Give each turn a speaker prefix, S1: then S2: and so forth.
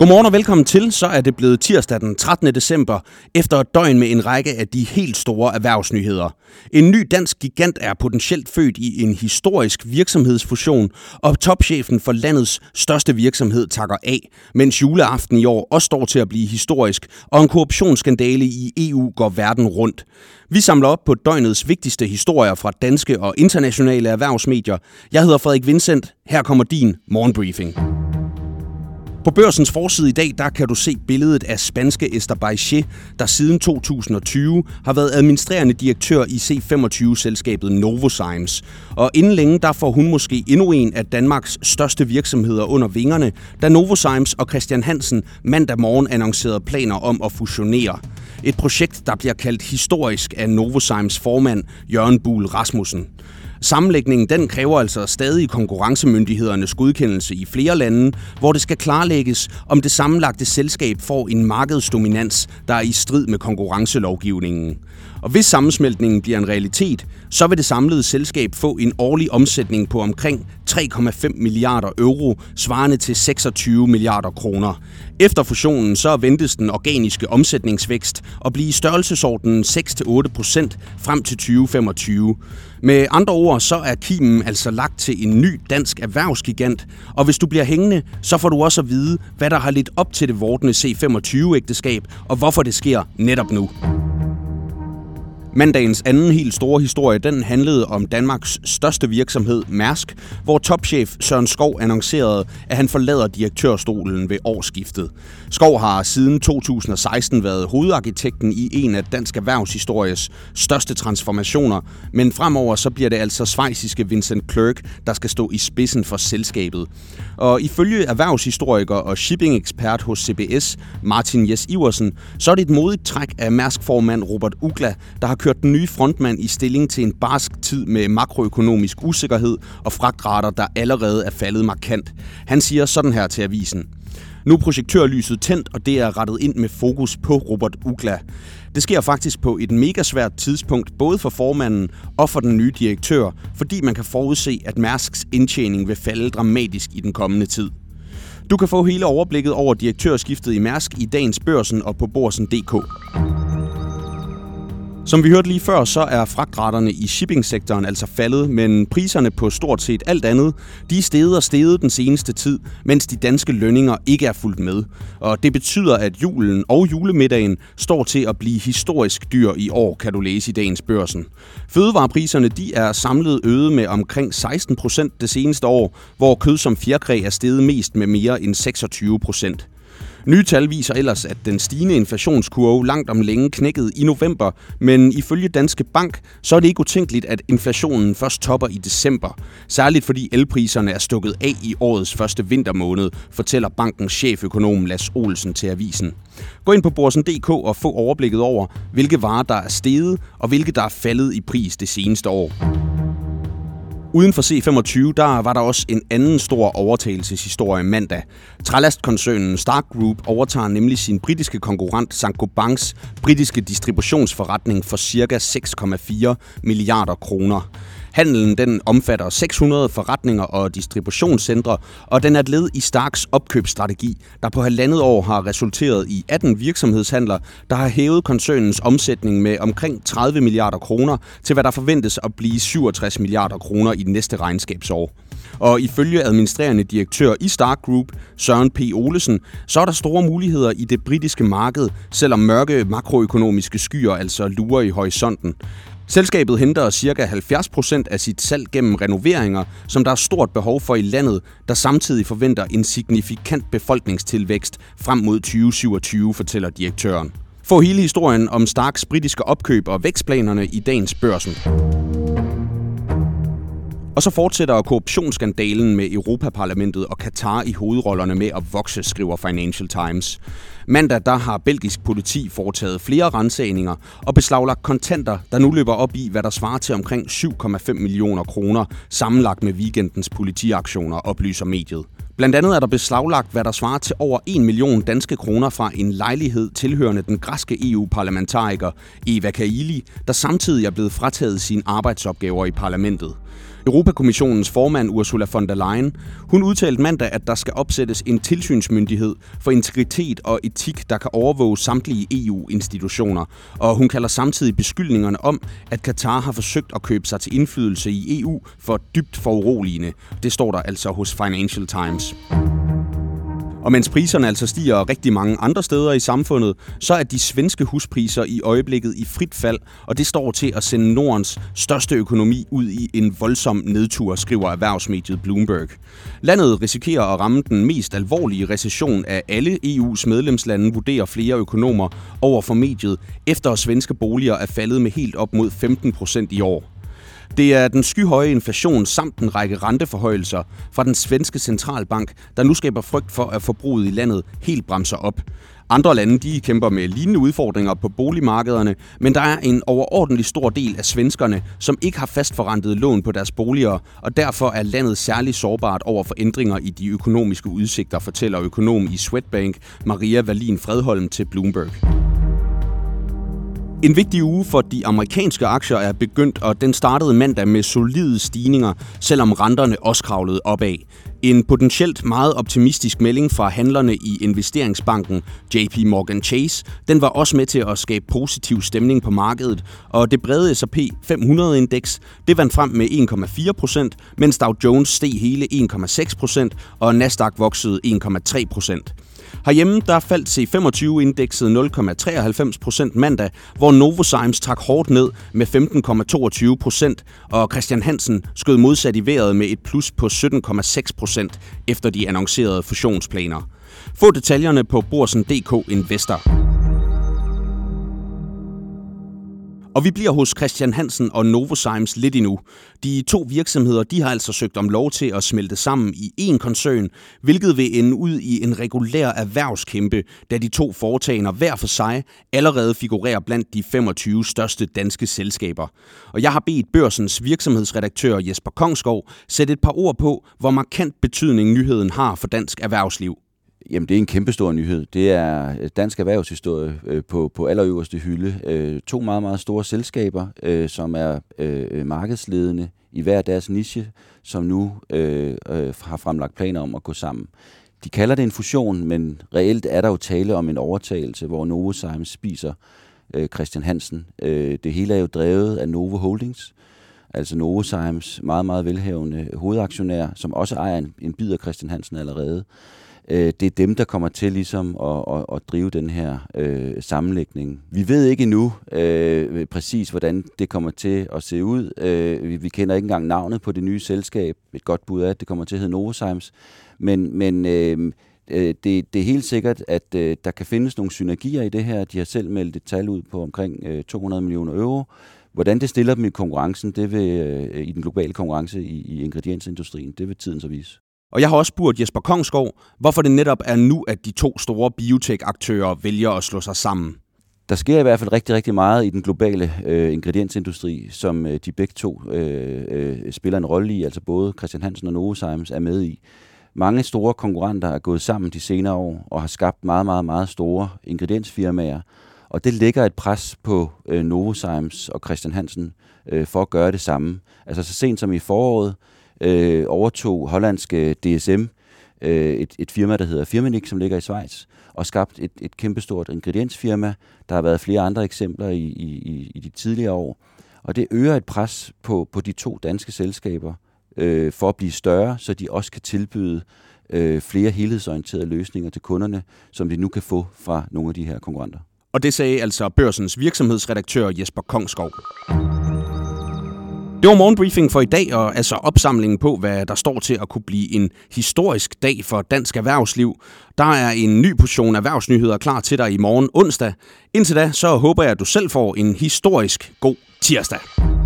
S1: Godmorgen og velkommen til. Så er det blevet tirsdag den 13. december, efter et døgn med en række af de helt store erhvervsnyheder. En ny dansk gigant er potentielt født i en historisk virksomhedsfusion, og topchefen for landets største virksomhed takker af, mens juleaften i år også står til at blive historisk, og en korruptionsskandale i EU går verden rundt. Vi samler op på døgnets vigtigste historier fra danske og internationale erhvervsmedier. Jeg hedder Frederik Vincent. Her kommer din morgenbriefing. På børsens forside i dag, der kan du se billedet af spanske Esther Baiche, der siden 2020 har været administrerende direktør i C25-selskabet Novozymes. Og inden længe, der får hun måske endnu en af Danmarks største virksomheder under vingerne, da Novozymes og Christian Hansen mandag morgen annoncerede planer om at fusionere. Et projekt, der bliver kaldt historisk af Novozymes formand Jørgen Buhl Rasmussen. Sammenlægningen den kræver altså stadig konkurrencemyndighedernes godkendelse i flere lande, hvor det skal klarlægges, om det sammenlagte selskab får en markedsdominans, der er i strid med konkurrencelovgivningen. Og hvis sammensmeltningen bliver en realitet, så vil det samlede selskab få en årlig omsætning på omkring 3,5 milliarder euro, svarende til 26 milliarder kroner. Efter fusionen så ventes den organiske omsætningsvækst at blive i størrelsesordenen 6-8 procent frem til 2025. Med andre ord, så er kimen altså lagt til en ny dansk erhvervsgigant, og hvis du bliver hængende, så får du også at vide, hvad der har lidt op til det vortende C25-ægteskab, og hvorfor det sker netop nu. Mandagens anden helt store historie, den handlede om Danmarks største virksomhed, Mærsk, hvor topchef Søren Skov annoncerede, at han forlader direktørstolen ved årsskiftet. Skov har siden 2016 været hovedarkitekten i en af dansk erhvervshistories største transformationer, men fremover så bliver det altså svejsiske Vincent Clerk, der skal stå i spidsen for selskabet. Og ifølge erhvervshistoriker og shipping-ekspert hos CBS, Martin Jes Iversen, så er det et modigt træk af Mærsk-formand Robert Ugla, der har kørt den nye frontmand i stilling til en barsk tid med makroøkonomisk usikkerhed og fragtrater, der allerede er faldet markant. Han siger sådan her til avisen. Nu er projektørlyset tændt, og det er rettet ind med fokus på Robert Ugla. Det sker faktisk på et mega svært tidspunkt, både for formanden og for den nye direktør, fordi man kan forudse, at Mærsks indtjening vil falde dramatisk i den kommende tid. Du kan få hele overblikket over direktørskiftet i Mærsk i dagens børsen og på borsen.dk. Som vi hørte lige før, så er fragtraterne i shippingsektoren altså faldet, men priserne på stort set alt andet, de er steget og steget den seneste tid, mens de danske lønninger ikke er fulgt med. Og det betyder, at julen og julemiddagen står til at blive historisk dyr i år, kan du læse i dagens børsen. Fødevarepriserne de er samlet øget med omkring 16 procent det seneste år, hvor kød som fjerkræ er steget mest med mere end 26 procent. Nye tal viser ellers, at den stigende inflationskurve langt om længe knækkede i november, men ifølge Danske Bank, så er det ikke utænkeligt, at inflationen først topper i december. Særligt fordi elpriserne er stukket af i årets første vintermåned, fortæller bankens cheføkonom Las Olsen til avisen. Gå ind på borsen.dk og få overblikket over, hvilke varer der er steget og hvilke der er faldet i pris det seneste år. Uden for C25, der var der også en anden stor overtagelseshistorie mandag. Tralast-koncernen Stark Group overtager nemlig sin britiske konkurrent Saint-Gobains britiske distributionsforretning for ca. 6,4 milliarder kroner. Handelen den omfatter 600 forretninger og distributionscentre, og den er et led i Starks opkøbsstrategi, der på halvandet år har resulteret i 18 virksomhedshandler, der har hævet koncernens omsætning med omkring 30 milliarder kroner til hvad der forventes at blive 67 milliarder kroner i det næste regnskabsår. Og ifølge administrerende direktør i Stark Group, Søren P. Olesen, så er der store muligheder i det britiske marked, selvom mørke makroøkonomiske skyer altså lurer i horisonten. Selskabet henter ca. 70% af sit salg gennem renoveringer, som der er stort behov for i landet, der samtidig forventer en signifikant befolkningstilvækst frem mod 2027, fortæller direktøren. Få hele historien om Starks britiske opkøb og vækstplanerne i dagens børsen. Og så fortsætter korruptionsskandalen med Europaparlamentet og Katar i hovedrollerne med at vokse, skriver Financial Times. Mandag der har belgisk politi foretaget flere rensagninger og beslaglagt kontanter, der nu løber op i, hvad der svarer til omkring 7,5 millioner kroner, sammenlagt med weekendens politiaktioner, oplyser mediet. Blandt andet er der beslaglagt, hvad der svarer til over 1 million danske kroner fra en lejlighed tilhørende den græske EU-parlamentariker Eva Kaili, der samtidig er blevet frataget sine arbejdsopgaver i parlamentet. Europakommissionens formand Ursula von der Leyen, hun udtalte mandag, at der skal opsættes en tilsynsmyndighed for integritet og etik, der kan overvåge samtlige EU-institutioner. Og hun kalder samtidig beskyldningerne om, at Katar har forsøgt at købe sig til indflydelse i EU for dybt foruroligende. Det står der altså hos Financial Times. Og mens priserne altså stiger rigtig mange andre steder i samfundet, så er de svenske huspriser i øjeblikket i frit fald, og det står til at sende Nordens største økonomi ud i en voldsom nedtur, skriver erhvervsmediet Bloomberg. Landet risikerer at ramme den mest alvorlige recession af alle EU's medlemslande, vurderer flere økonomer over for mediet, efter at svenske boliger er faldet med helt op mod 15 procent i år. Det er den skyhøje inflation samt en række renteforhøjelser fra den svenske centralbank, der nu skaber frygt for, at forbruget i landet helt bremser op. Andre lande de kæmper med lignende udfordringer på boligmarkederne, men der er en overordentlig stor del af svenskerne, som ikke har fastforrentet lån på deres boliger, og derfor er landet særligt sårbart over for ændringer i de økonomiske udsigter, fortæller økonom i Swedbank Maria Valin Fredholm til Bloomberg. En vigtig uge for de amerikanske aktier er begyndt, og den startede mandag med solide stigninger, selvom renterne også kravlede opad. En potentielt meget optimistisk melding fra handlerne i investeringsbanken JP Morgan Chase, den var også med til at skabe positiv stemning på markedet, og det brede S&P 500-indeks, det vandt frem med 1,4 procent, mens Dow Jones steg hele 1,6 procent, og Nasdaq voksede 1,3 procent. Herhjemme der faldt C25-indekset 0,93 procent mandag, hvor Novozymes trak hårdt ned med 15,22 procent, og Christian Hansen skød modsat i vejret med et plus på 17,6 procent efter de annoncerede fusionsplaner. Få detaljerne på Borsen.dk Investor. Og vi bliver hos Christian Hansen og Novozymes lidt endnu. De to virksomheder de har altså søgt om lov til at smelte sammen i én koncern, hvilket vil ende ud i en regulær erhvervskæmpe, da de to foretagender hver for sig allerede figurerer blandt de 25 største danske selskaber. Og jeg har bedt børsens virksomhedsredaktør Jesper Kongskov sætte et par ord på, hvor markant betydning nyheden har for dansk erhvervsliv.
S2: Jamen, det er en kæmpestor nyhed. Det er øh, dansk erhvervshistorie øh, på, på allerøverste hylde. Øh, to meget, meget store selskaber, øh, som er øh, markedsledende i hver deres niche, som nu øh, øh, har fremlagt planer om at gå sammen. De kalder det en fusion, men reelt er der jo tale om en overtagelse, hvor Novozymes spiser øh, Christian Hansen. Øh, det hele er jo drevet af Novo Holdings, altså Novozymes meget, meget velhavende hovedaktionær, som også ejer en, en bid af Christian Hansen allerede øh, det er dem, der kommer til ligesom at, at, at drive den her øh, sammenlægning. Vi ved ikke endnu øh, præcis, hvordan det kommer til at se ud. Øh, vi, vi kender ikke engang navnet på det nye selskab. Et godt bud er, at det kommer til at hedde Novozymes. Men, men øh, øh, det, det er helt sikkert, at øh, der kan findes nogle synergier i det her. De har selv meldt et tal ud på omkring øh, 200 millioner euro. Hvordan det stiller dem i konkurrencen, det vil, øh, i den globale konkurrence i, i ingrediensindustrien, det vil tiden så vise.
S1: Og jeg har også spurgt Jesper Kongskov, hvorfor det netop er nu, at de to store biotech-aktører vælger at slå sig sammen.
S2: Der sker i hvert fald rigtig, rigtig meget i den globale øh, ingrediensindustri, som øh, de begge to øh, øh, spiller en rolle i, altså både Christian Hansen og Novozymes er med i. Mange store konkurrenter er gået sammen de senere år og har skabt meget, meget, meget store ingrediensfirmaer, og det lægger et pres på øh, Novozymes og Christian Hansen øh, for at gøre det samme. Altså så sent som i foråret, øh, overtog hollandske DSM, øh, et, et firma, der hedder Firmenich, som ligger i Schweiz, og skabt et, et kæmpestort ingrediensfirma. Der har været flere andre eksempler i, i, i de tidligere år. Og det øger et pres på, på de to danske selskaber øh, for at blive større, så de også kan tilbyde øh, flere helhedsorienterede løsninger til kunderne, som de nu kan få fra nogle af de her konkurrenter.
S1: Og det sagde altså børsens virksomhedsredaktør Jesper Kongskov. Det var morgenbriefing for i dag, og altså opsamlingen på, hvad der står til at kunne blive en historisk dag for dansk erhvervsliv. Der er en ny portion erhvervsnyheder klar til dig i morgen onsdag. Indtil da, så håber jeg, at du selv får en historisk god tirsdag.